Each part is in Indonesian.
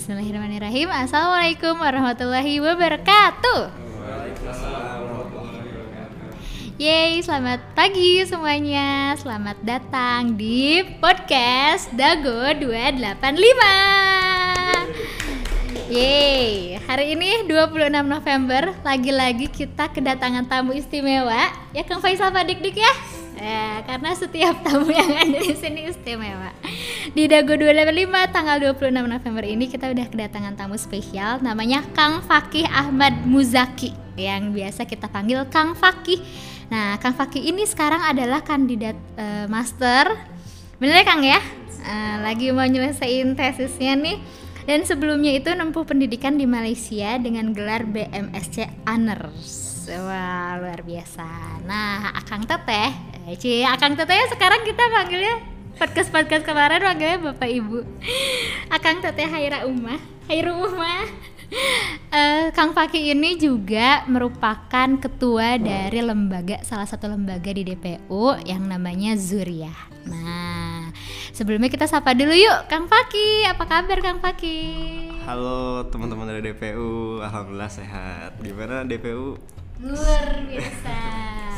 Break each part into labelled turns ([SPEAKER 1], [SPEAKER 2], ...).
[SPEAKER 1] Bismillahirrahmanirrahim. Assalamualaikum warahmatullahi wabarakatuh. Yeay, selamat pagi semuanya. Selamat datang di podcast Dago 285. Yeay, hari ini 26 November lagi-lagi kita kedatangan tamu istimewa. Ya Kang Faisal Pak Dik Dik ya. Ya, karena setiap tamu yang ada di sini istimewa. Di Dago 285 tanggal 26 November ini kita udah kedatangan tamu spesial namanya Kang Fakih Ahmad Muzaki yang biasa kita panggil Kang Fakih. Nah, Kang Fakih ini sekarang adalah kandidat uh, master. Bener ya Kang ya? Uh, lagi mau nyelesain tesisnya nih. Dan sebelumnya itu nempuh pendidikan di Malaysia dengan gelar BMSC Honors. Wah, luar biasa. Nah, Akang Teteh Ci, Akang Teteh sekarang kita panggilnya podcast-podcast kemarin panggilnya Bapak Ibu. Akang Teteh Haira Umah, Hairu Umah. Uh, Kang Fakih ini juga merupakan ketua dari lembaga salah satu lembaga di DPU yang namanya Zuriah. Nah, sebelumnya kita sapa dulu yuk, Kang Fakih. Apa kabar Kang Fakih?
[SPEAKER 2] Halo teman-teman dari DPU, alhamdulillah sehat. Gimana DPU?
[SPEAKER 1] Luar biasa.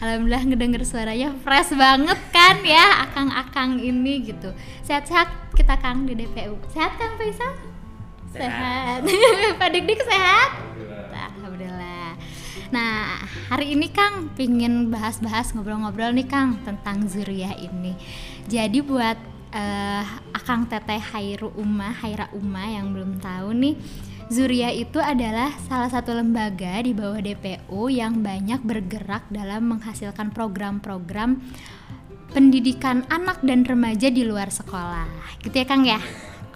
[SPEAKER 1] Alhamdulillah ngedenger suaranya fresh banget kan ya akang-akang ini gitu sehat-sehat kita Kang di DPU sehat Kang Faisal? sehat, sehat. Pak Dik Dik sehat? Alhamdulillah. Alhamdulillah nah hari ini Kang pingin bahas-bahas ngobrol-ngobrol nih Kang tentang Zuriah ini jadi buat uh, Akang Teteh Hairu Uma Haira Uma yang belum tahu nih Zuria itu adalah salah satu lembaga di bawah DPU yang banyak bergerak dalam menghasilkan program-program pendidikan anak dan remaja di luar sekolah. Gitu ya Kang ya?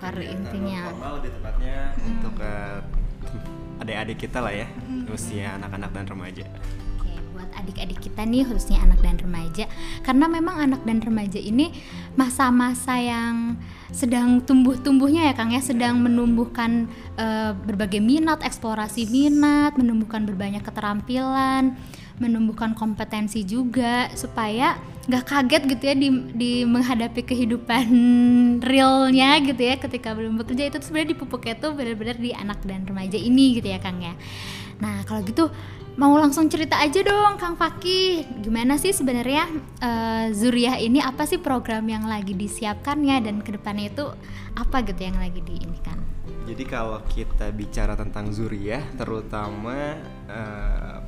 [SPEAKER 1] Intinya.
[SPEAKER 2] Formal lebih tepatnya hmm. untuk uh, adik-adik kita lah ya, hmm. usia anak-anak dan remaja
[SPEAKER 1] adik-adik kita nih khususnya anak dan remaja karena memang anak dan remaja ini masa-masa yang sedang tumbuh-tumbuhnya ya Kang ya sedang menumbuhkan uh, berbagai minat eksplorasi minat menumbuhkan berbanyak keterampilan menumbuhkan kompetensi juga supaya nggak kaget gitu ya di, di menghadapi kehidupan realnya gitu ya ketika belum bekerja itu sebenarnya dipupuknya tuh benar-benar di anak dan remaja ini gitu ya Kang ya. Nah kalau gitu mau langsung cerita aja dong Kang Fakih. Gimana sih sebenarnya uh, Zuriah ini? Apa sih program yang lagi disiapkannya dan ke depannya itu apa gitu yang lagi di ini kan
[SPEAKER 2] jadi kalau kita bicara tentang Zuriah terutama uh,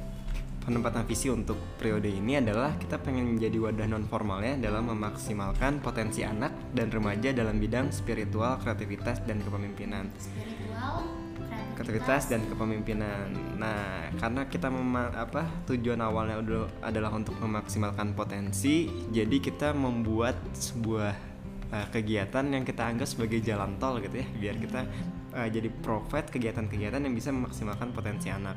[SPEAKER 2] penempatan visi untuk periode ini adalah kita pengen menjadi wadah non formalnya dalam memaksimalkan potensi anak dan remaja dalam bidang spiritual, kreativitas dan kepemimpinan. Spiritual, kreativitas dan kepemimpinan. Nah, karena kita mema apa tujuan awalnya adalah untuk memaksimalkan potensi, jadi kita membuat sebuah uh, kegiatan yang kita anggap sebagai jalan tol gitu ya, biar kita uh, jadi profit kegiatan-kegiatan yang bisa memaksimalkan potensi anak.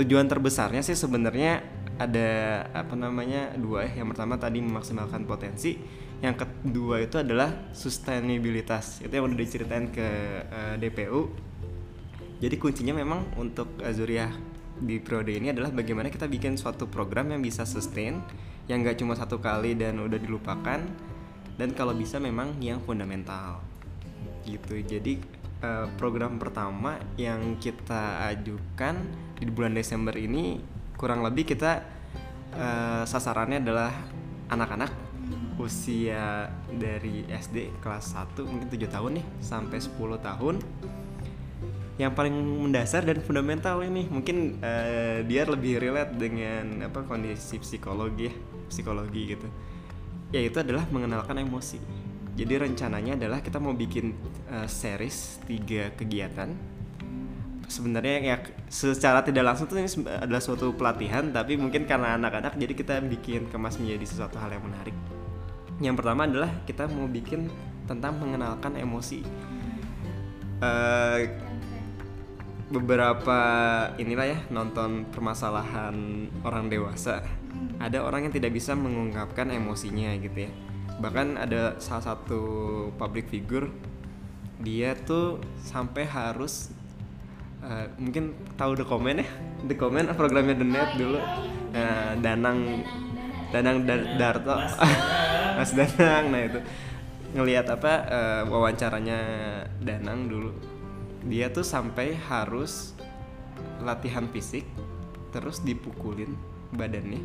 [SPEAKER 2] Tujuan terbesarnya sih sebenarnya ada apa namanya dua ya. Yang pertama tadi memaksimalkan potensi, yang kedua itu adalah sustainabilitas. Itu yang udah diceritain ke uh, DPU jadi kuncinya memang untuk Azuriah di periode ini adalah bagaimana kita bikin suatu program yang bisa sustain, yang gak cuma satu kali dan udah dilupakan, dan kalau bisa memang yang fundamental. Gitu. Jadi uh, program pertama yang kita ajukan di bulan Desember ini kurang lebih kita uh, sasarannya adalah anak-anak usia dari SD kelas 1 mungkin 7 tahun nih sampai 10 tahun yang paling mendasar dan fundamental ini. Mungkin uh, dia lebih relate dengan apa kondisi psikologi psikologi gitu. Yaitu adalah mengenalkan emosi. Jadi rencananya adalah kita mau bikin uh, series tiga kegiatan. Sebenarnya ya secara tidak langsung itu ini adalah suatu pelatihan tapi mungkin karena anak-anak jadi kita bikin kemas menjadi sesuatu hal yang menarik. Yang pertama adalah kita mau bikin tentang mengenalkan emosi. Uh, beberapa inilah ya nonton permasalahan orang dewasa. Ada orang yang tidak bisa mengungkapkan emosinya gitu ya. Bahkan ada salah satu public figure dia tuh sampai harus uh, mungkin tahu the comment ya? The comment programnya the net dulu. Uh, danang danang dar darto. Mas danang. Nah itu. Ngelihat apa uh, wawancaranya Danang dulu dia tuh sampai harus latihan fisik terus dipukulin badannya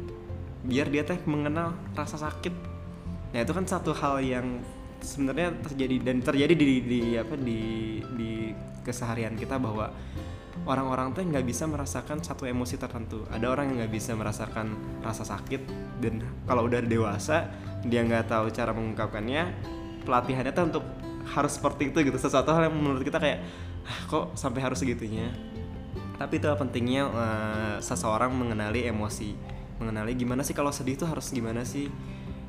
[SPEAKER 2] biar dia teh mengenal rasa sakit. Nah itu kan satu hal yang sebenarnya terjadi dan terjadi di, di apa di di keseharian kita bahwa orang-orang tuh nggak bisa merasakan satu emosi tertentu. Ada orang yang nggak bisa merasakan rasa sakit dan kalau udah dewasa dia nggak tahu cara mengungkapkannya pelatihannya tuh untuk harus seperti itu gitu. Sesuatu hal yang menurut kita kayak kok sampai harus segitunya? Tapi itu pentingnya uh, seseorang mengenali emosi. Mengenali gimana sih kalau sedih tuh harus gimana sih?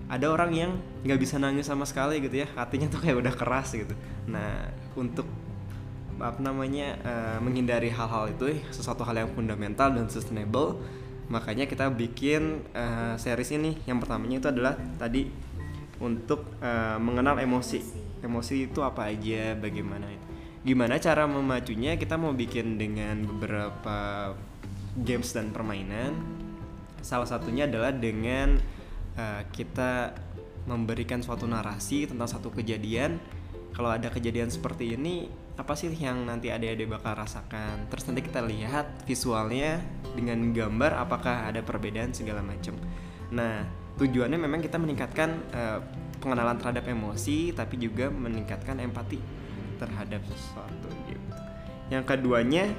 [SPEAKER 2] Ada orang yang nggak bisa nangis sama sekali gitu ya hatinya tuh kayak udah keras gitu. Nah untuk apa namanya uh, menghindari hal-hal itu sesuatu hal yang fundamental dan sustainable makanya kita bikin uh, series ini. Yang pertamanya itu adalah tadi untuk uh, mengenal emosi. Emosi itu apa aja? Bagaimana gimana cara memacunya? Kita mau bikin dengan beberapa games dan permainan. Salah satunya adalah dengan uh, kita memberikan suatu narasi tentang satu kejadian. Kalau ada kejadian seperti ini apa sih yang nanti adik-adik bakal rasakan? Terus nanti kita lihat visualnya dengan gambar apakah ada perbedaan segala macam. Nah tujuannya memang kita meningkatkan uh, pengenalan terhadap emosi tapi juga meningkatkan empati terhadap sesuatu gitu yang keduanya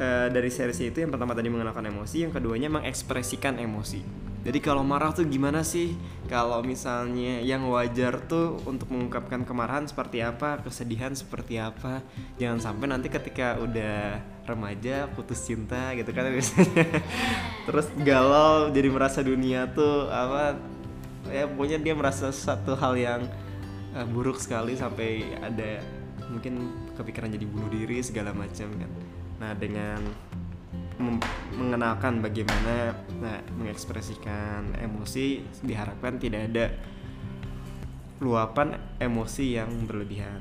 [SPEAKER 2] uh, dari series itu yang pertama tadi mengenalkan emosi yang keduanya mengekspresikan emosi jadi kalau marah tuh gimana sih? Kalau misalnya yang wajar tuh untuk mengungkapkan kemarahan seperti apa, kesedihan seperti apa. Jangan sampai nanti ketika udah remaja putus cinta gitu kan biasanya. Terus galau jadi merasa dunia tuh apa ya pokoknya dia merasa satu hal yang uh, buruk sekali sampai ada mungkin kepikiran jadi bunuh diri segala macam kan. Nah, dengan mengenalkan bagaimana nah, mengekspresikan emosi diharapkan tidak ada luapan emosi yang berlebihan.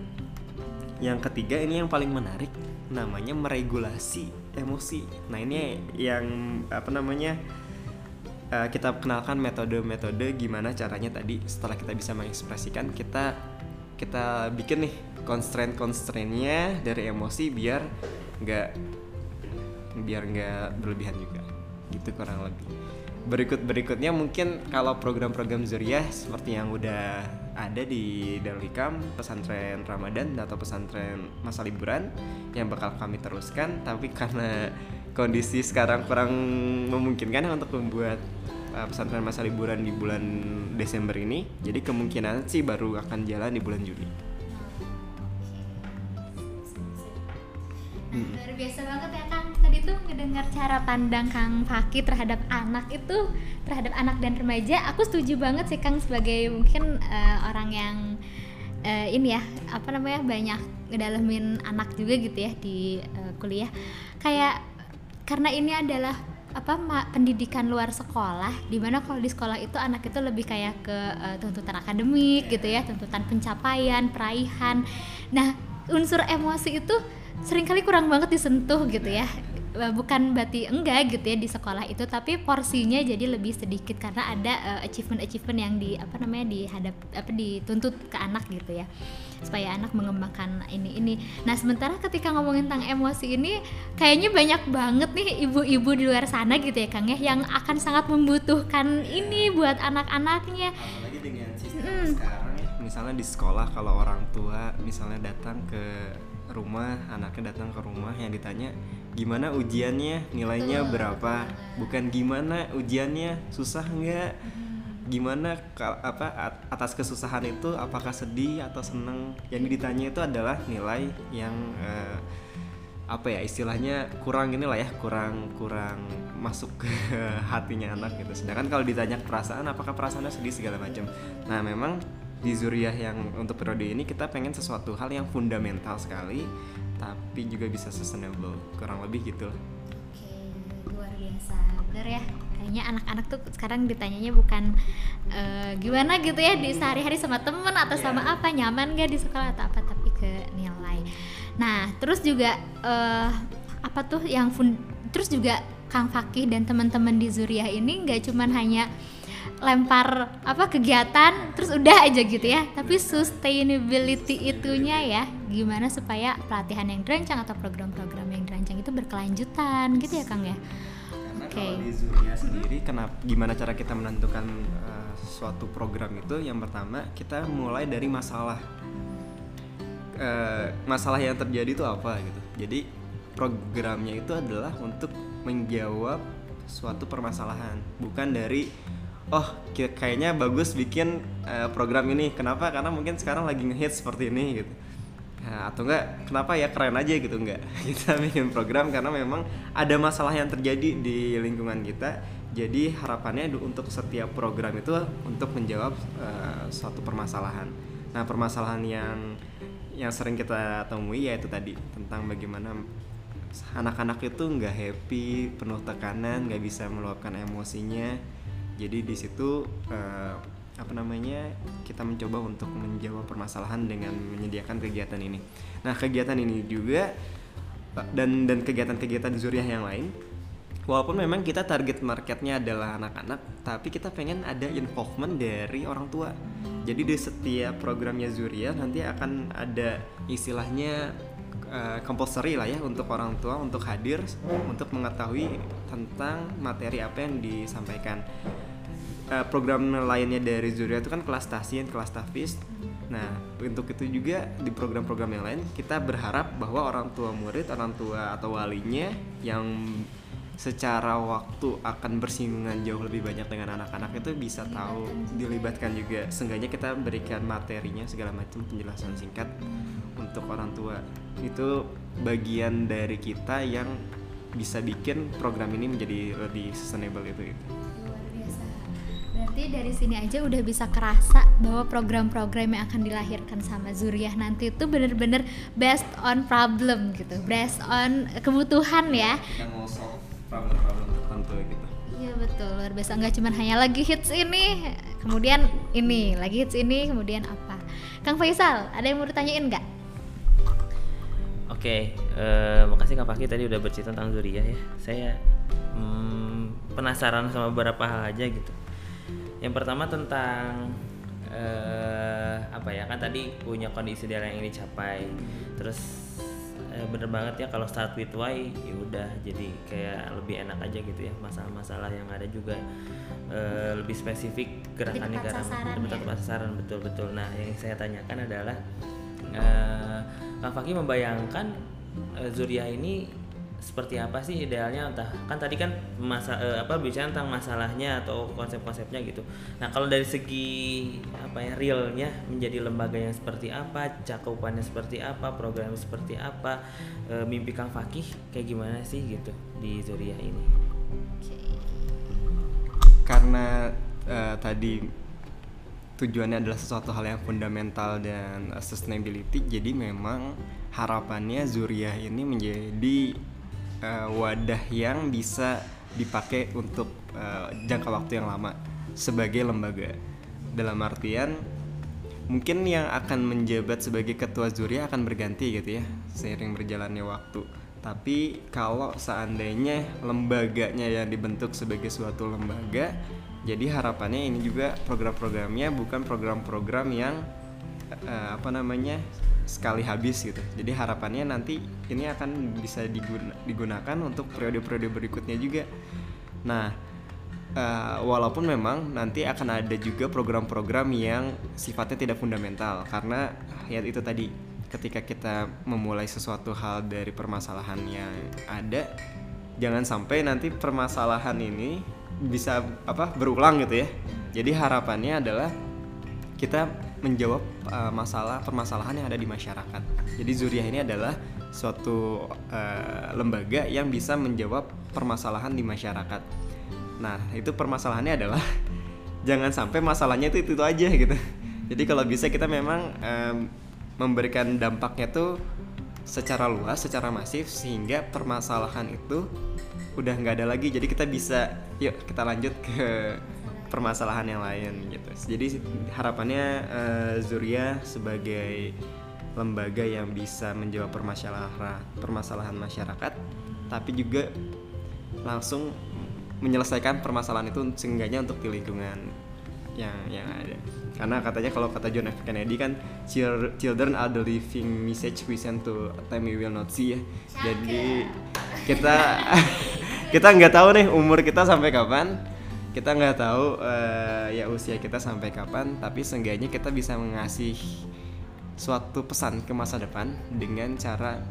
[SPEAKER 2] Yang ketiga ini yang paling menarik namanya meregulasi emosi. Nah ini yang apa namanya uh, kita kenalkan metode-metode gimana caranya tadi setelah kita bisa mengekspresikan kita kita bikin nih constraint-constraintnya dari emosi biar nggak biar nggak berlebihan juga gitu kurang lebih berikut berikutnya mungkin kalau program-program Zuriah seperti yang udah ada di Darul pesantren Ramadan atau pesantren masa liburan yang bakal kami teruskan tapi karena kondisi sekarang kurang memungkinkan untuk membuat uh, pesantren masa liburan di bulan Desember ini jadi kemungkinan sih baru akan jalan di bulan Juli.
[SPEAKER 1] Luar biasa banget ya Kang. Tuh ngedengar cara pandang Kang Faki terhadap anak itu terhadap anak dan remaja aku setuju banget sih Kang sebagai mungkin uh, orang yang uh, ini ya apa namanya banyak ngedalemin anak juga gitu ya di uh, kuliah. Kayak karena ini adalah apa ma, pendidikan luar sekolah di mana kalau di sekolah itu anak itu lebih kayak ke uh, tuntutan akademik gitu ya tuntutan pencapaian peraihan. Nah unsur emosi itu sering kali kurang banget disentuh gitu ya Eh, bukan berarti enggak gitu ya di sekolah itu tapi porsinya jadi lebih sedikit karena ada uh, achievement-achievement yang di apa namanya dihadap apa dituntut ke anak gitu ya supaya anak mengembangkan ini ini. Nah sementara ketika ngomongin tentang emosi ini kayaknya banyak banget nih ibu-ibu di luar sana gitu ya Kang ya yang akan sangat membutuhkan ini buat anak-anaknya.
[SPEAKER 2] Apalagi dengan sistem hmm. sekarang ya, misalnya di sekolah kalau orang tua misalnya datang ke rumah anaknya datang ke rumah yang ditanya gimana ujiannya? Nilainya berapa? Bukan gimana ujiannya? Susah nggak? Gimana apa atas kesusahan itu apakah sedih atau seneng? Yang ditanya itu adalah nilai yang uh, apa ya istilahnya kurang inilah ya kurang kurang masuk ke hatinya anak gitu. Sedangkan kalau ditanya perasaan apakah perasaannya sedih segala macam? Nah memang di Zuriah yang untuk periode ini kita pengen sesuatu hal yang fundamental sekali tapi juga bisa sustainable. Kurang lebih gitu
[SPEAKER 1] Oke, luar biasa. Bener ya kayaknya anak-anak tuh sekarang ditanyanya bukan uh, gimana gitu ya di sehari-hari sama temen atau yeah. sama apa nyaman gak di sekolah atau apa tapi ke nilai. Nah terus juga uh, apa tuh yang fun terus juga Kang Fakih dan teman-teman di Zuriah ini nggak cuman hanya lempar apa kegiatan terus udah aja gitu ya tapi sustainability itunya ya gimana supaya pelatihan yang dirancang atau program-program yang dirancang itu berkelanjutan gitu ya Kang ya
[SPEAKER 2] Karena
[SPEAKER 1] Oke.
[SPEAKER 2] kalau di sendiri, kenapa gimana cara kita menentukan uh, suatu program itu? Yang pertama, kita mulai dari masalah. Uh, masalah yang terjadi itu apa gitu. Jadi programnya itu adalah untuk menjawab suatu permasalahan, bukan dari oh kayaknya bagus bikin uh, program ini. Kenapa? Karena mungkin sekarang lagi ngehits seperti ini gitu. Nah, atau enggak kenapa ya keren aja gitu enggak kita bikin program karena memang ada masalah yang terjadi di lingkungan kita jadi harapannya untuk setiap program itu untuk menjawab eh, suatu permasalahan nah permasalahan yang yang sering kita temui yaitu tadi tentang bagaimana anak-anak itu nggak happy penuh tekanan nggak bisa meluapkan emosinya jadi di situ eh, apa namanya kita mencoba untuk menjawab permasalahan dengan menyediakan kegiatan ini. Nah kegiatan ini juga dan dan kegiatan-kegiatan zuriah yang lain walaupun memang kita target marketnya adalah anak-anak tapi kita pengen ada involvement dari orang tua. Jadi di setiap programnya Zuria nanti akan ada istilahnya eh, compulsory lah ya untuk orang tua untuk hadir untuk mengetahui tentang materi apa yang disampaikan Eh, program lainnya dari Zuria itu kan kelas tasin, kelas tafis. Nah, untuk itu juga di program-program yang lain kita berharap bahwa orang tua murid, orang tua atau walinya yang secara waktu akan bersinggungan jauh lebih banyak dengan anak-anak itu bisa tahu dilibatkan juga. Seenggaknya kita berikan materinya segala macam penjelasan singkat untuk orang tua. Itu bagian dari kita yang bisa bikin program ini menjadi lebih sustainable itu. itu.
[SPEAKER 1] Berarti dari sini aja udah bisa kerasa bahwa program-program yang akan dilahirkan sama Zuriah nanti itu bener-bener based on problem gitu based on kebutuhan ya
[SPEAKER 2] kita mau solve problem-problem tertentu gitu.
[SPEAKER 1] Iya betul luar biasa nggak cuma hanya lagi hits ini kemudian ini lagi hits ini kemudian apa Kang Faisal ada yang mau ditanyain nggak
[SPEAKER 3] Oke, eh, makasih Kak Fakih tadi udah bercerita tentang Zuriah ya. Saya hmm, penasaran sama beberapa hal aja gitu. Yang pertama tentang eh, apa ya kan tadi punya kondisi ideal yang ingin dicapai. Terus eh, bener banget ya kalau start with why ya udah jadi kayak lebih enak aja gitu ya masalah-masalah yang ada juga eh, lebih spesifik gerakannya ke arah
[SPEAKER 1] sasaran
[SPEAKER 3] lebih
[SPEAKER 1] ya?
[SPEAKER 3] tepat sasaran betul betul. Nah yang saya tanyakan adalah eh Kang Fakih membayangkan Zuriah ini seperti apa sih idealnya entah kan tadi kan masa eh, apa bicara tentang masalahnya atau konsep-konsepnya gitu. Nah kalau dari segi apa ya realnya menjadi lembaga yang seperti apa, cakupannya seperti apa, programnya seperti apa, eh, mimpi Kang Fakih kayak gimana sih gitu di Zuriah ini?
[SPEAKER 2] Karena eh, tadi tujuannya adalah sesuatu hal yang fundamental dan sustainability, jadi memang harapannya Zuriah ini menjadi eh, wadah yang bisa dipakai untuk eh, jangka waktu yang lama sebagai lembaga. Dalam artian mungkin yang akan menjabat sebagai ketua Zuriah akan berganti gitu ya seiring berjalannya waktu. Tapi kalau seandainya lembaganya yang dibentuk sebagai suatu lembaga, jadi harapannya ini juga program-programnya bukan program-program yang eh, apa namanya sekali habis gitu. Jadi harapannya nanti ini akan bisa diguna- digunakan untuk periode-periode berikutnya juga. Nah, eh, walaupun memang nanti akan ada juga program-program yang sifatnya tidak fundamental karena ya itu tadi ketika kita memulai sesuatu hal dari permasalahan yang ada jangan sampai nanti permasalahan ini bisa apa berulang gitu ya. Jadi harapannya adalah kita menjawab uh, masalah permasalahan yang ada di masyarakat. Jadi Zuriah ini adalah suatu uh, lembaga yang bisa menjawab permasalahan di masyarakat. Nah, itu permasalahannya adalah jangan sampai masalahnya itu itu, aja gitu. Jadi kalau bisa kita memang em, memberikan dampaknya tuh secara luas, secara masif sehingga permasalahan itu udah nggak ada lagi. Jadi kita bisa yuk kita lanjut ke permasalahan yang lain gitu. Jadi harapannya eh, Zuria sebagai lembaga yang bisa menjawab permasalahan permasalahan masyarakat, tapi juga langsung menyelesaikan permasalahan itu seenggaknya untuk di lingkungan yang yang ada. Karena katanya kalau kata John F. Kennedy kan "Chil- children are the living message we send to a time we will not see. Ya jadi kita kita nggak tahu nih umur kita sampai kapan kita nggak tahu eh, ya usia kita sampai kapan tapi seenggaknya kita bisa mengasih suatu pesan ke masa depan dengan cara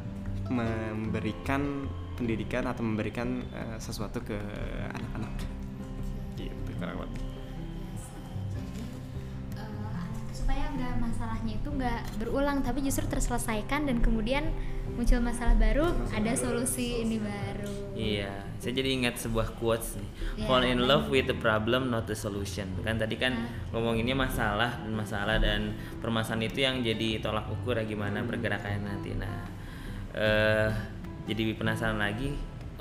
[SPEAKER 2] memberikan pendidikan atau memberikan eh, sesuatu ke anak-anak. Gitu kurang lebih.
[SPEAKER 1] Eh, supaya nggak masalahnya itu nggak berulang tapi justru terselesaikan dan kemudian muncul masalah baru ada solusi ini baru
[SPEAKER 3] Iya, saya jadi ingat sebuah quotes nih.
[SPEAKER 1] Iya,
[SPEAKER 3] Fall in love with the problem, not the solution. Kan tadi kan ngomonginnya masalah dan masalah dan permasalahan itu yang jadi tolak ukur ya gimana pergerakannya nanti. Nah, eh jadi penasaran lagi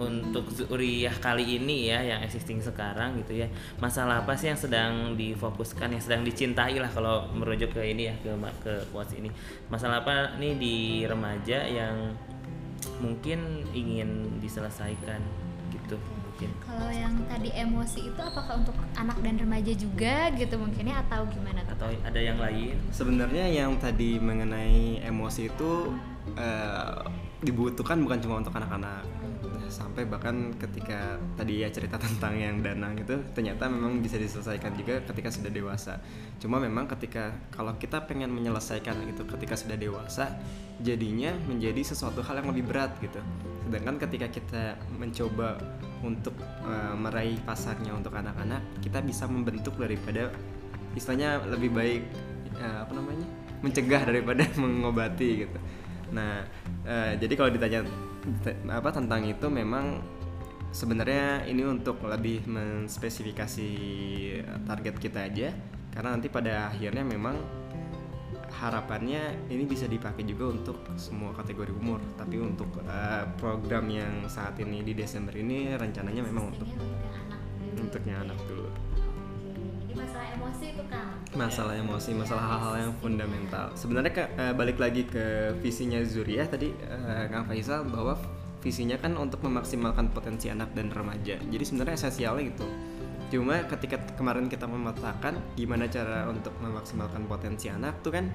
[SPEAKER 3] untuk Zuriyah kali ini ya yang existing sekarang gitu ya. Masalah apa sih yang sedang difokuskan, yang sedang dicintai lah kalau merujuk ke ini ya ke ke quotes ini. Masalah apa nih di remaja yang mungkin ingin diselesaikan gitu mungkin.
[SPEAKER 1] Kalau yang tadi emosi itu apakah untuk anak dan remaja juga gitu mungkinnya atau gimana tuh?
[SPEAKER 3] atau ada yang lain?
[SPEAKER 2] Sebenarnya yang tadi mengenai emosi itu eh, dibutuhkan bukan cuma untuk anak-anak sampai bahkan ketika tadi ya cerita tentang yang danang itu ternyata memang bisa diselesaikan juga ketika sudah dewasa. Cuma memang ketika kalau kita pengen menyelesaikan itu ketika sudah dewasa jadinya menjadi sesuatu hal yang lebih berat gitu. Sedangkan ketika kita mencoba untuk eh, meraih pasarnya untuk anak-anak, kita bisa membentuk daripada istilahnya lebih baik eh, apa namanya mencegah daripada mengobati gitu. Nah, eh, jadi kalau ditanya apa tentang itu memang sebenarnya ini untuk lebih menspesifikasi target kita aja. Karena nanti pada akhirnya memang harapannya ini bisa dipakai juga untuk semua kategori umur. Tapi untuk eh, program yang saat ini di Desember ini rencananya memang untuk untuknya anak dulu
[SPEAKER 1] masalah emosi itu kan.
[SPEAKER 2] masalah emosi, masalah hal-hal yang fundamental. Sebenarnya ke- eh, balik lagi ke visinya Zuriah tadi eh, Kang Faisal bahwa visinya kan untuk memaksimalkan potensi anak dan remaja. Jadi sebenarnya esensialnya gitu. Cuma ketika kemarin kita memetakan gimana cara untuk memaksimalkan potensi anak tuh kan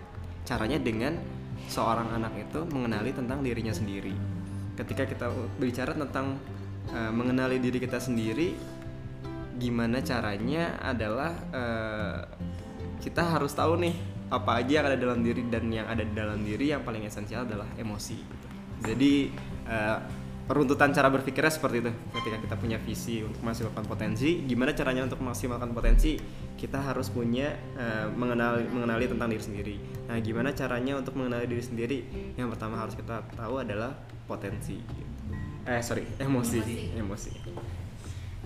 [SPEAKER 2] caranya dengan seorang anak itu mengenali tentang dirinya sendiri. Ketika kita bicara tentang eh, mengenali diri kita sendiri, gimana caranya adalah eh, kita harus tahu nih apa aja yang ada dalam diri dan yang ada di dalam diri yang paling esensial adalah emosi. gitu. Jadi eh, runtutan cara berpikirnya seperti itu. Ketika kita punya visi untuk memaksimalkan potensi, gimana caranya untuk memaksimalkan potensi? Kita harus punya eh, mengenali mengenali tentang diri sendiri. Nah, gimana caranya untuk mengenali diri sendiri? Yang pertama harus kita tahu adalah potensi. gitu. Eh sorry, emosi, emosi.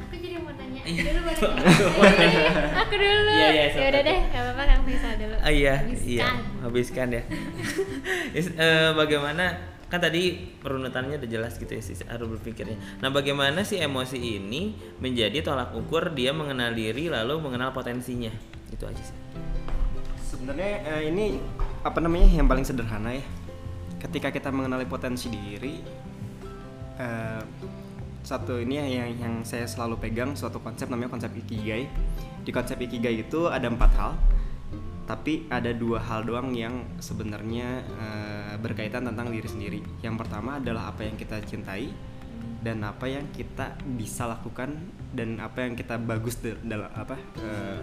[SPEAKER 1] Aku jadi mau tanya.
[SPEAKER 3] Iya.
[SPEAKER 1] Dulu boleh. Aku dulu.
[SPEAKER 3] Iya, iya,
[SPEAKER 1] Ya udah deh, enggak apa-apa Kang Faisal dulu.
[SPEAKER 3] Ah, iya,
[SPEAKER 1] Habiskan.
[SPEAKER 3] iya, habiskan ya. Yes, eh, bagaimana kan tadi perunutannya udah jelas gitu ya sih harus berpikirnya. Nah, bagaimana sih emosi ini menjadi tolak ukur dia mengenal diri lalu mengenal potensinya? Itu aja sih.
[SPEAKER 2] Sebenarnya eh, ini apa namanya yang paling sederhana ya. Ketika kita mengenali potensi diri, eh, satu ini ya yang yang saya selalu pegang suatu konsep namanya konsep ikigai. Di konsep ikigai itu ada empat hal, tapi ada dua hal doang yang sebenarnya eh, berkaitan tentang diri sendiri. Yang pertama adalah apa yang kita cintai dan apa yang kita bisa lakukan dan apa yang kita bagus dalam apa eh,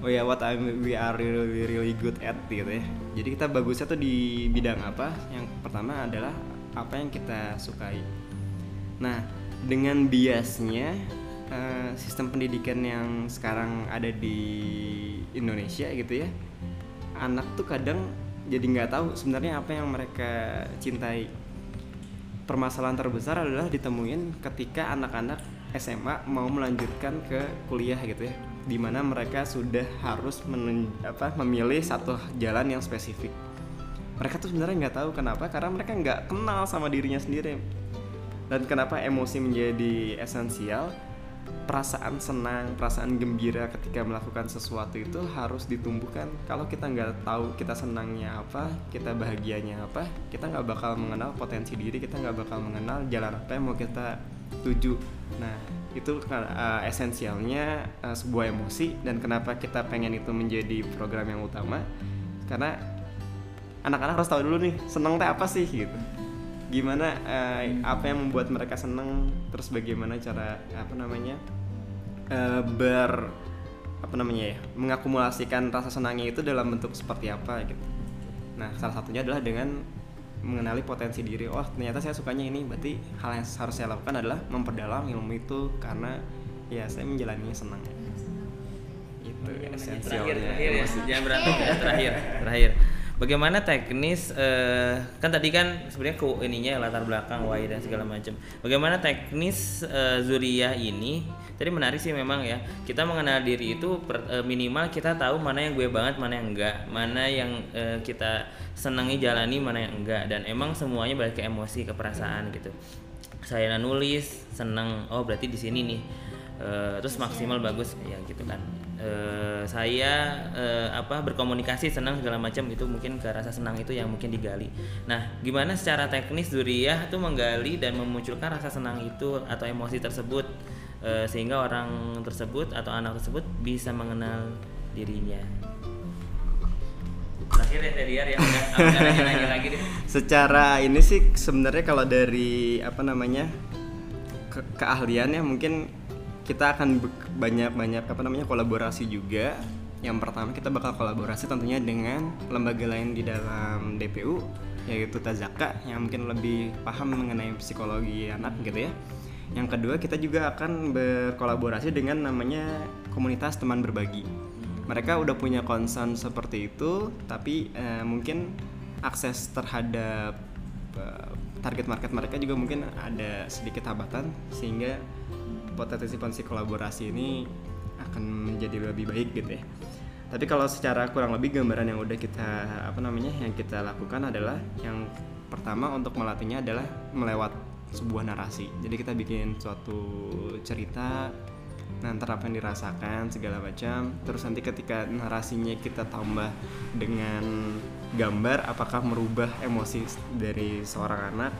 [SPEAKER 2] Oh ya, what I'm, we are really really good at gitu ya. Jadi kita bagusnya tuh di bidang apa? Yang pertama adalah apa yang kita sukai. Nah, dengan biasnya eh, sistem pendidikan yang sekarang ada di Indonesia gitu ya, anak tuh kadang jadi nggak tahu sebenarnya apa yang mereka cintai. Permasalahan terbesar adalah ditemuin ketika anak-anak SMA mau melanjutkan ke kuliah gitu ya, di mana mereka sudah harus apa, memilih satu jalan yang spesifik. Mereka tuh sebenarnya nggak tahu kenapa, karena mereka nggak kenal sama dirinya sendiri. Dan kenapa emosi menjadi esensial? Perasaan senang, perasaan gembira ketika melakukan sesuatu itu harus ditumbuhkan. Kalau kita nggak tahu kita senangnya apa, kita bahagianya apa, kita nggak bakal mengenal potensi diri, kita nggak bakal mengenal jalan apa yang mau kita tuju nah itu uh, esensialnya uh, sebuah emosi dan kenapa kita pengen itu menjadi program yang utama karena anak-anak harus tahu dulu nih seneng teh apa sih gitu gimana uh, apa yang membuat mereka seneng? Terus bagaimana cara apa namanya uh, ber apa namanya ya mengakumulasikan rasa senangnya itu dalam bentuk seperti apa gitu. Nah salah satunya adalah dengan mengenali potensi diri. Oh ternyata saya sukanya ini. Berarti hal yang harus saya lakukan adalah memperdalam ilmu itu karena ya saya menjalaninya senang.
[SPEAKER 3] Itu esensialnya. terakhir, terakhir ya. Jangan berantem ya terakhir terakhir bagaimana teknis uh, kan tadi kan sebenarnya ke ininya latar belakang why dan segala macam. Bagaimana teknis uh, Zuriyah ini? Tadi menarik sih memang ya. Kita mengenal diri itu per, uh, minimal kita tahu mana yang gue banget mana yang enggak. Mana yang uh, kita senangi jalani mana yang enggak. Dan emang semuanya balik ke emosi ke perasaan gitu. Saya nulis senang oh berarti di sini nih. Uh, terus maksimal bagus ya gitu kan uh, saya uh, apa berkomunikasi senang segala macam. Itu mungkin ke rasa senang itu yang mungkin digali. Nah gimana secara teknis Zuriyah itu menggali dan memunculkan rasa senang itu atau emosi tersebut uh, sehingga orang tersebut atau anak tersebut bisa mengenal dirinya?
[SPEAKER 2] Terakhir ya ya. Udah lagi deh. Secara ini sih sebenarnya kalau dari apa namanya ke keahlian mungkin kita akan banyak-banyak apa namanya kolaborasi juga. Yang pertama kita bakal kolaborasi tentunya dengan lembaga lain di dalam DPU yaitu Tazaka yang mungkin lebih paham mengenai psikologi anak gitu ya. Yang kedua kita juga akan berkolaborasi dengan namanya komunitas teman berbagi mereka udah punya concern seperti itu tapi uh, mungkin akses terhadap uh, target market mereka juga mungkin ada sedikit hambatan sehingga potensi-potensi kolaborasi ini akan menjadi lebih baik gitu ya. Tapi kalau secara kurang lebih gambaran yang udah kita apa namanya yang kita lakukan adalah yang pertama untuk melatihnya adalah melewat sebuah narasi. Jadi kita bikin suatu cerita ntar apa yang dirasakan segala macam. Terus nanti ketika narasinya kita tambah dengan gambar apakah merubah emosi dari seorang anak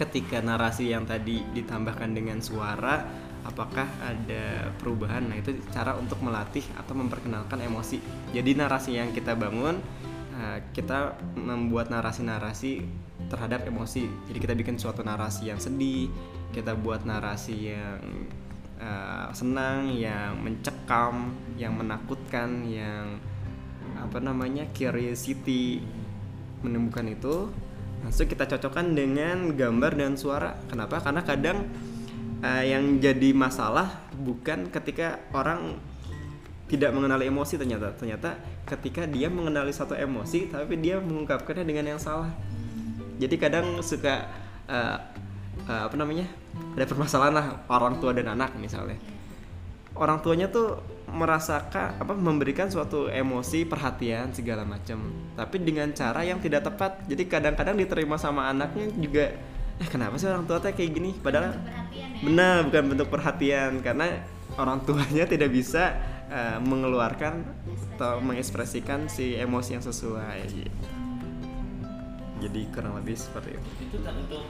[SPEAKER 2] ketika narasi yang tadi ditambahkan dengan suara apakah ada perubahan? Nah itu cara untuk melatih atau memperkenalkan emosi. Jadi narasi yang kita bangun eh, kita membuat narasi-narasi terhadap emosi. Jadi kita bikin suatu narasi yang sedih kita buat narasi yang uh, senang, yang mencekam, yang menakutkan, yang apa namanya curiosity menemukan itu langsung kita cocokkan dengan gambar dan suara. Kenapa? Karena kadang uh, yang jadi masalah bukan ketika orang tidak mengenali emosi ternyata ternyata ketika dia mengenali satu emosi tapi dia mengungkapkannya dengan yang salah jadi kadang suka uh, uh, apa namanya ada permasalahan lah orang tua dan anak misalnya orang tuanya tuh merasakan apa memberikan suatu emosi perhatian segala macam. Tapi dengan cara yang tidak tepat. Jadi kadang-kadang diterima sama anaknya juga eh kenapa sih orang tua teh kayak gini? Padahal ya? benar bukan bentuk perhatian. Karena orang tuanya tidak bisa uh, mengeluarkan atau mengekspresikan. si emosi yang sesuai gitu. jadi kurang lebih seperti itu.
[SPEAKER 3] Itu untuk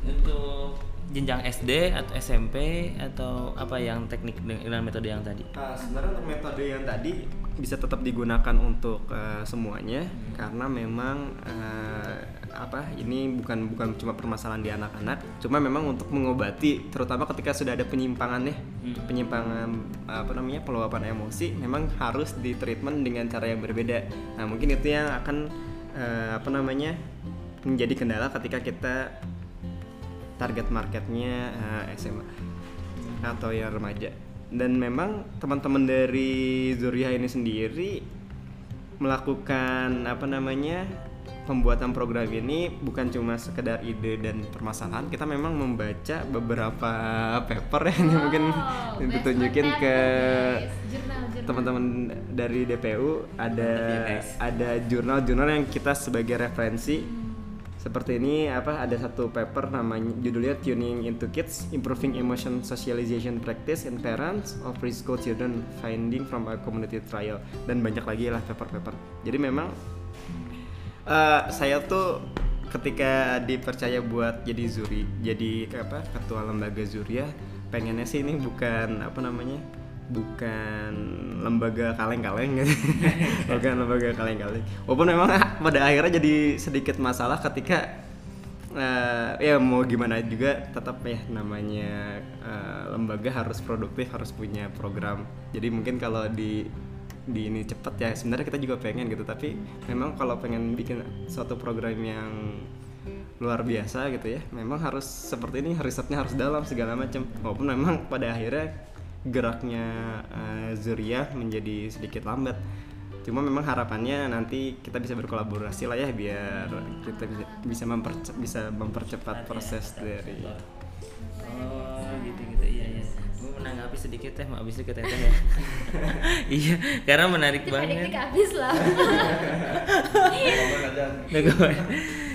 [SPEAKER 3] untuk jenjang SD atau SMP atau apa yang teknik dengan metode yang tadi?
[SPEAKER 2] Uh, sebenarnya untuk metode yang tadi bisa tetap digunakan untuk uh, semuanya hmm. karena memang uh, apa ini bukan bukan cuma permasalahan di anak-anak, cuma memang untuk mengobati terutama ketika sudah ada penyimpangan ya, hmm. penyimpangan apa namanya peluapan emosi memang harus di treatment dengan cara yang berbeda. Nah mungkin itu yang akan uh, apa namanya menjadi kendala ketika kita target marketnya uh, eh, SMA atau yang remaja. Dan memang teman-teman dari Zuriah ini sendiri melakukan apa namanya pembuatan program ini bukan cuma sekedar ide dan permasalahan kita memang membaca beberapa paper yang oh, mungkin ditunjukin ke teman-teman dari DPU ada ada jurnal-jurnal yang kita sebagai referensi seperti ini apa ada satu paper namanya judulnya Tuning into Kids Improving Emotion Socialization Practice in Parents of Preschool Children Finding from a Community Trial. Dan banyak lagi lah paper-paper. Jadi memang uh, saya tuh ketika dipercaya buat jadi zuri jadi apa ketua lembaga zuria pengennya sih ini bukan apa namanya bukan lembaga kaleng-kaleng. Bukan lembaga kaleng-kaleng. Walaupun memang pada akhirnya jadi sedikit masalah ketika eh, ya mau gimana juga tetap ya namanya eh, lembaga harus produktif harus punya program. Jadi mungkin kalau di di ini cepet ya sebenarnya kita juga pengen gitu. Tapi memang kalau pengen bikin suatu program yang luar biasa gitu ya memang harus seperti ini risetnya harus dalam segala macam. Walaupun memang pada akhirnya geraknya eh, Zuria menjadi sedikit lambat. Cuma memang harapannya nanti kita bisa berkolaborasi lah ya biar kita bisa bisa memperce- bisa mempercepat proses dari
[SPEAKER 3] oh gitu gitu iya iya. Gue menanggapi sedikit teh mau habis itu ke Teten ya? Iya karena menarik banget.
[SPEAKER 1] habis lah.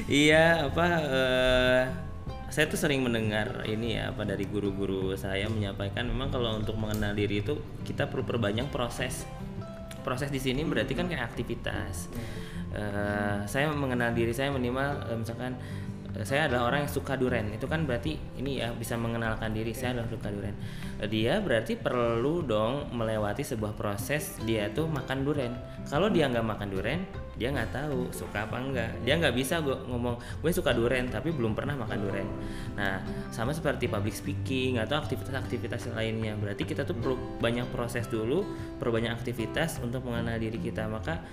[SPEAKER 3] Iya apa eh, saya tuh sering mendengar ini ya apa dari guru-guru saya menyampaikan memang kalau untuk mengenal diri itu kita perlu perbanyak proses. Proses di sini berarti kan kayak aktivitas. Eh, saya mengenal diri saya minimal eh, misalkan saya adalah orang yang suka duren. Itu kan berarti ini ya bisa mengenalkan diri. Saya adalah suka duren. Dia berarti perlu dong melewati sebuah proses dia tuh makan duren. Kalau dia nggak makan duren dia nggak tahu suka apa enggak. Dia nggak bisa gue ngomong gue suka duren tapi belum pernah makan duren. Nah sama seperti public speaking atau aktivitas-aktivitas lainnya. Berarti kita tuh perlu banyak proses dulu perlu banyak aktivitas untuk mengenal diri kita. Maka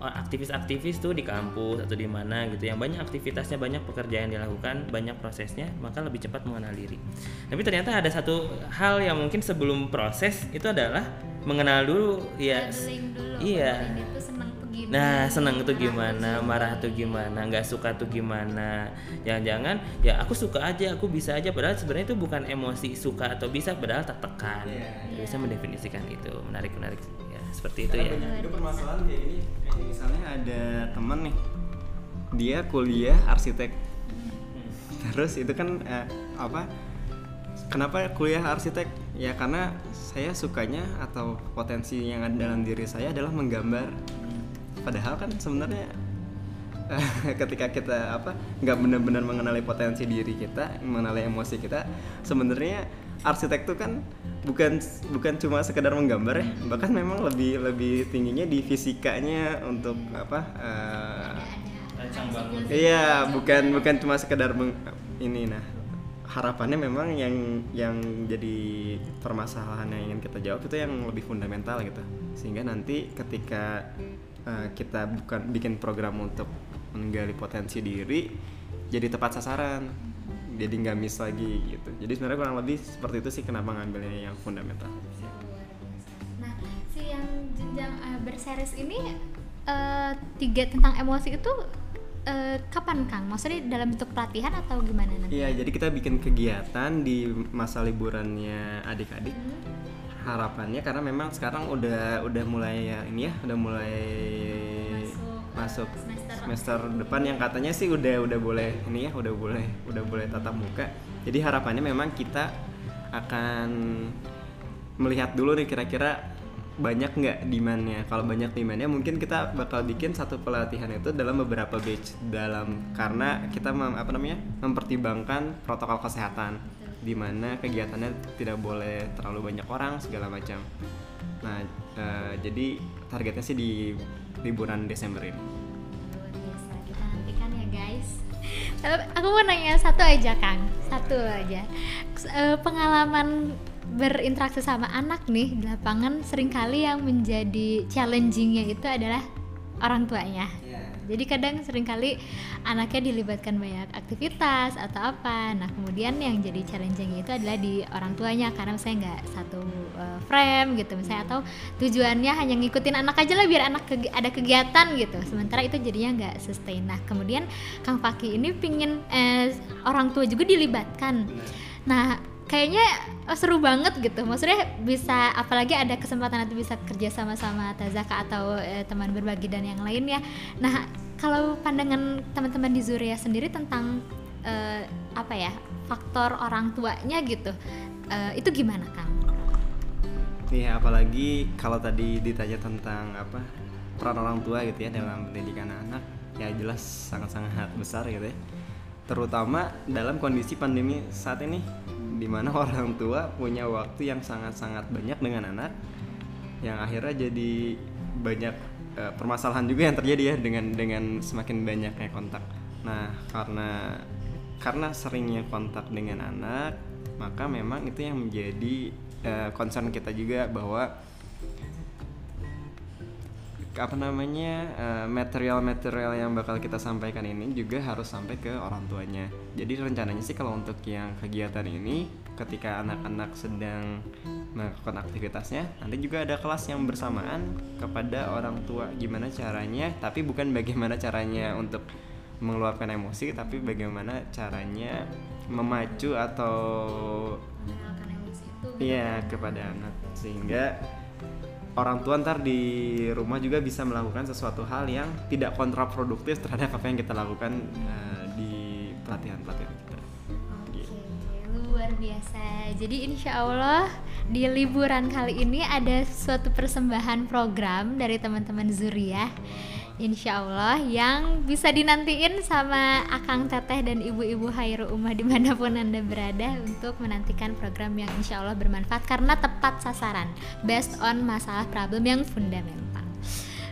[SPEAKER 3] aktivis-aktivis tuh di kampus atau di mana gitu yang banyak aktivitasnya banyak pekerjaan yang dilakukan banyak prosesnya maka lebih cepat mengenal diri tapi ternyata ada satu hal yang mungkin sebelum proses itu adalah mengenal dulu ya
[SPEAKER 1] dulu.
[SPEAKER 3] iya
[SPEAKER 1] Ini tuh seneng tuh gini.
[SPEAKER 3] Nah, senang tuh gimana, marah tuh gimana, nggak suka tuh gimana. Jangan-jangan ya aku suka aja, aku bisa aja padahal sebenarnya itu bukan emosi suka atau bisa padahal tertekan.
[SPEAKER 2] Iya.
[SPEAKER 3] Bisa mendefinisikan itu. Menarik menarik seperti itu
[SPEAKER 2] Karena
[SPEAKER 3] ya.
[SPEAKER 2] banyak juga permasalahan kayak gini kayak misalnya ada temen nih. Dia kuliah arsitek. Terus itu kan eh, apa kenapa kuliah arsitek? Ya karena saya sukanya atau potensi yang ada dalam diri saya adalah menggambar. Padahal kan sebenarnya ketika kita apa nggak benar-benar mengenali potensi diri kita mengenali emosi kita sebenarnya arsitek itu kan bukan bukan cuma sekedar menggambar ya bahkan memang lebih lebih tingginya di fisikanya untuk apa eh,
[SPEAKER 3] bangun.
[SPEAKER 2] Iya, bukan bukan cuma sekedar meng- ini nah. Harapannya memang yang yang jadi permasalahan yang ingin kita jawab itu yang lebih fundamental gitu. Sehingga nanti ketika uh, kita bukan bikin program untuk menggali potensi diri jadi tepat sasaran. Jadi nggak miss lagi gitu. Jadi sebenarnya kurang lebih seperti itu sih kenapa ngambilnya yang fundamental.
[SPEAKER 1] Nah, si yang jenjang uh, berseris ini eh, tiga tentang emosi itu eh, kapan Kang? Maksudnya dalam bentuk pelatihan atau gimana nanti?
[SPEAKER 2] Iya, jadi kita bikin kegiatan di masa liburannya adik-adik. Harapannya karena memang sekarang udah udah mulai ya ini ya, udah mulai
[SPEAKER 1] Masuk, semester.
[SPEAKER 2] semester depan yang katanya sih udah udah boleh ini ya, udah boleh udah boleh tatap muka. Jadi harapannya memang kita akan melihat dulu nih kira-kira banyak nggak demandnya kalau banyak demandnya mungkin kita bakal bikin satu pelatihan itu dalam beberapa batch dalam karena kita mem- apa namanya mempertimbangkan protokol kesehatan di mana kegiatannya tidak boleh terlalu banyak orang segala macam nah eh, jadi targetnya sih di liburan Desember ini
[SPEAKER 1] Luar biasa. Kita nantikan ya guys. Aku mau nanya satu aja Kang, satu aja. Eh, pengalaman berinteraksi sama anak nih di lapangan sering kali yang menjadi challengingnya itu adalah orang tuanya. Jadi kadang sering kali anaknya dilibatkan banyak aktivitas atau apa. Nah kemudian yang jadi challenging itu adalah di orang tuanya karena misalnya nggak satu uh, frame gitu misalnya atau tujuannya hanya ngikutin anak aja lah biar anak kegi- ada kegiatan gitu. Sementara itu jadinya nggak sustain. Nah kemudian Kang Faki ini pingin eh, orang tua juga dilibatkan. Nah kayaknya oh, seru banget gitu. Maksudnya bisa apalagi ada kesempatan nanti bisa kerja sama-sama Tazaka atau eh, teman berbagi dan yang lainnya. Nah kalau pandangan teman-teman di Zuria sendiri tentang eh, apa ya faktor orang tuanya gitu, eh, itu gimana Kang?
[SPEAKER 2] Iya, apalagi kalau tadi ditanya tentang apa peran orang tua gitu ya dalam pendidikan anak. ya jelas sangat-sangat besar gitu ya terutama dalam kondisi pandemi saat ini di mana orang tua punya waktu yang sangat-sangat banyak dengan anak yang akhirnya jadi banyak eh, permasalahan juga yang terjadi ya dengan dengan semakin banyaknya kontak. Nah, karena karena seringnya kontak dengan anak, maka memang itu yang menjadi eh, concern kita juga bahwa apa namanya eh, material-material yang bakal kita sampaikan ini juga harus sampai ke orang tuanya. Jadi rencananya sih kalau untuk yang kegiatan ini ketika anak-anak sedang melakukan aktivitasnya, nanti juga ada kelas yang bersamaan kepada orang tua. Gimana caranya, tapi bukan bagaimana caranya untuk mengeluarkan emosi, tapi bagaimana caranya memacu atau
[SPEAKER 1] mengenalkan emosi itu.
[SPEAKER 2] Iya kepada anak. Sehingga orang tua ntar di rumah juga bisa melakukan sesuatu hal yang tidak kontraproduktif terhadap apa yang kita lakukan eh, di pelatihan-pelatihan kita. Gitu.
[SPEAKER 1] Oke, luar biasa. Jadi insya Allah di liburan kali ini ada suatu persembahan program dari teman-teman Zuriah. Insya Allah yang bisa dinantiin sama Akang Teteh dan Ibu-Ibu Hairu Umah di mana pun Anda berada untuk menantikan program yang insya Allah bermanfaat karena tepat sasaran based on masalah problem yang fundamental.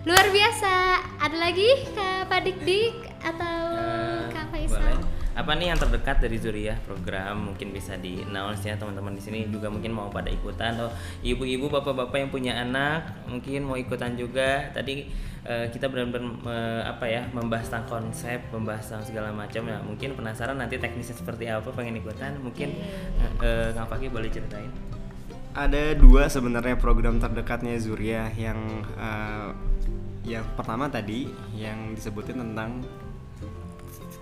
[SPEAKER 1] Luar biasa. Ada lagi Kak Pak Dik Dik atau Kang
[SPEAKER 3] boleh.
[SPEAKER 1] Faisal?
[SPEAKER 3] Apa nih yang terdekat dari Zuriyah program mungkin bisa di announce ya teman-teman di sini juga mungkin mau pada ikutan atau ibu-ibu bapak-bapak yang punya anak mungkin mau ikutan juga. Tadi eh, kita benar-benar eh, apa ya membahas tentang konsep, membahas tentang segala macam ya. Mungkin penasaran nanti teknisnya seperti apa pengen ikutan mungkin eh, eh, Kang Fakih boleh ceritain.
[SPEAKER 2] Ada dua sebenarnya program terdekatnya Zuria yang eh, yang pertama tadi yang disebutin tentang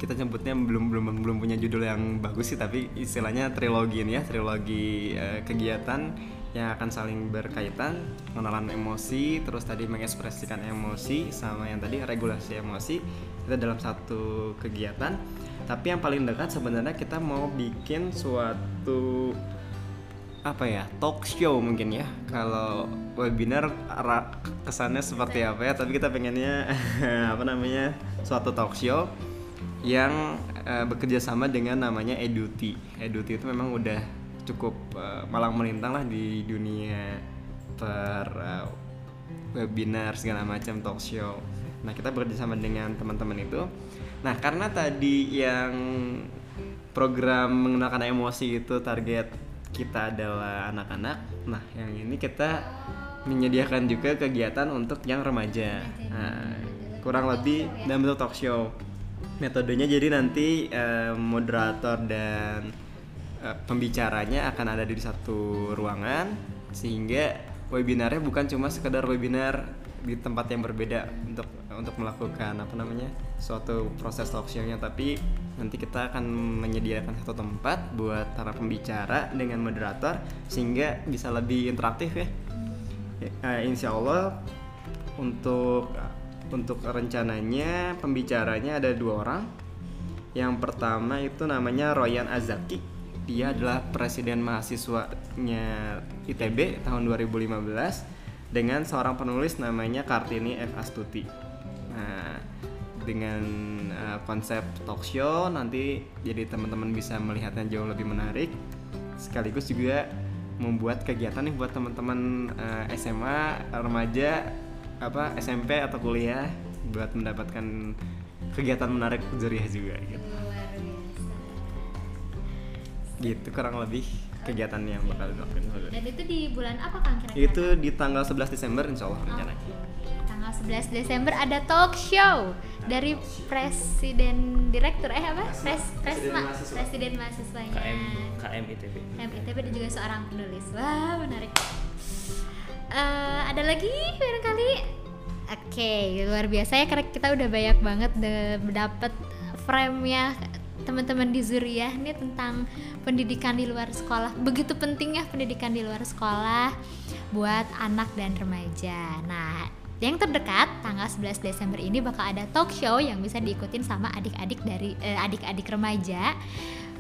[SPEAKER 2] kita nyebutnya belum belum belum punya judul yang bagus sih tapi istilahnya trilogi ini ya trilogi eh, kegiatan yang akan saling berkaitan pengenalan emosi terus tadi mengekspresikan emosi sama yang tadi regulasi emosi itu dalam satu kegiatan. Tapi yang paling dekat sebenarnya kita mau bikin suatu apa ya talk show mungkin ya. Kalau webinar kesannya seperti apa ya tapi kita pengennya apa namanya suatu talk show yang eh, bekerja sama dengan namanya Eduti. Eduti itu memang udah cukup eh, malang melintang lah di dunia per eh, webinar segala macam talk show nah kita bekerja sama dengan teman-teman itu nah karena tadi yang program mengenalkan emosi itu target kita adalah anak-anak. Nah, yang ini kita menyediakan juga kegiatan untuk yang remaja. Nah, kurang lebih dalam bentuk talk show. Metodenya jadi nanti eh, moderator dan eh, pembicaranya akan ada di satu ruangan sehingga webinarnya bukan cuma sekedar webinar di tempat yang berbeda untuk untuk melakukan apa namanya suatu proses talk tapi nanti kita akan menyediakan satu tempat buat para pembicara dengan moderator sehingga bisa lebih interaktif ya. Eh, insya Allah untuk untuk rencananya pembicaranya ada dua orang. Yang pertama itu namanya Royan Azaki. Dia adalah presiden mahasiswanya ITB tahun 2015 dengan seorang penulis namanya Kartini F Astuti. Nah, dengan uh, konsep talk show nanti jadi teman-teman bisa melihatnya jauh lebih menarik sekaligus juga membuat kegiatan nih buat teman-teman uh, SMA, remaja, apa SMP atau kuliah buat mendapatkan kegiatan menarik Zuriah juga gitu. Gitu kurang lebih kegiatan yang bakal dilakukan.
[SPEAKER 1] Dan itu di bulan apa Kang kira-kira?
[SPEAKER 2] Itu di tanggal 11 Desember insya Allah rencananya.
[SPEAKER 1] Tanggal 11 Desember ada talk show dari presiden direktur eh apa? Pres
[SPEAKER 2] Presiden
[SPEAKER 1] Presma, presiden mahasiswanya.
[SPEAKER 3] KM KM ITB.
[SPEAKER 1] MITB dan juga seorang penulis. Wah, menarik. Eh, ada lagi barangkali? Oke, luar biasa ya karena kita udah banyak banget dapat frame-nya teman-teman di Zuriah nih tentang pendidikan di luar sekolah. Begitu pentingnya pendidikan di luar sekolah buat anak dan remaja. Nah, yang terdekat tanggal 11 Desember ini bakal ada talk show yang bisa diikutin sama adik-adik dari eh, adik-adik remaja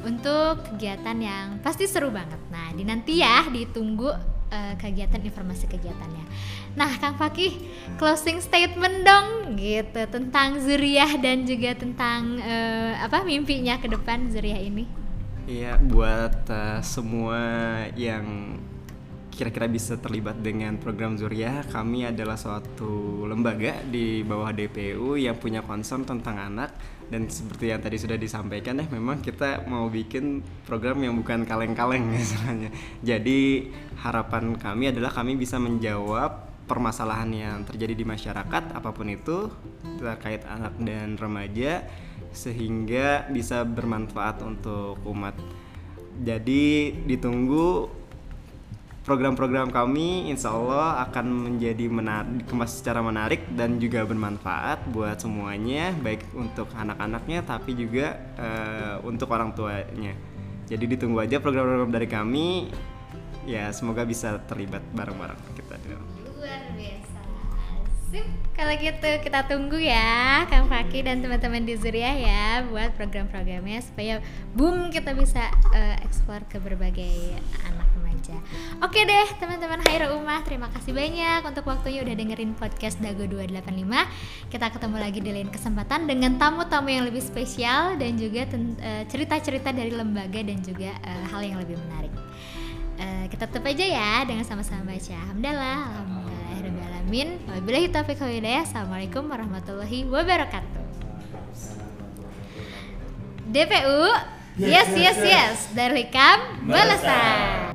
[SPEAKER 1] untuk kegiatan yang pasti seru banget. Nah, di nanti ya ditunggu eh, kegiatan informasi kegiatannya. Nah, Kang Fakih, closing statement dong gitu tentang Zuriah dan juga tentang eh, apa mimpinya ke depan Zuriah ini.
[SPEAKER 2] Iya, buat uh, semua yang kira-kira bisa terlibat dengan program Zuriah, kami adalah suatu lembaga di bawah DPU yang punya concern tentang anak dan seperti yang tadi sudah disampaikan ya, memang kita mau bikin program yang bukan kaleng-kaleng misalnya. Jadi harapan kami adalah kami bisa menjawab permasalahan yang terjadi di masyarakat apa pun itu terkait anak dan remaja sehingga bisa bermanfaat untuk umat. Jadi ditunggu program-program kami insya Allah akan menjadi menarik, dikemas secara menarik dan juga bermanfaat buat semuanya baik untuk anak-anaknya tapi juga eh, untuk orang tuanya. Jadi ditunggu aja program-program dari kami ya semoga bisa terlibat bareng-bareng kita.
[SPEAKER 1] Luar biasa. Sip, kalau gitu kita tunggu ya Kang Faki dan teman-teman di Zuriah ya buat program-programnya supaya boom kita bisa eh, eksplor ke berbagai anak remaja. Oke deh teman-teman Haira Umah, terima kasih banyak untuk waktunya udah dengerin podcast Dago 285. Kita ketemu lagi di lain kesempatan dengan tamu-tamu yang lebih spesial dan juga eh, cerita-cerita dari lembaga dan juga eh, hal yang lebih menarik. Eh, kita tutup aja ya dengan sama-sama baca hamdalah alhamdulillahirobbilalamin wabillahi taufiq hidayah assalamualaikum warahmatullahi wabarakatuh DPU Yes, yes, yes. yes. Dari Kam Balasan.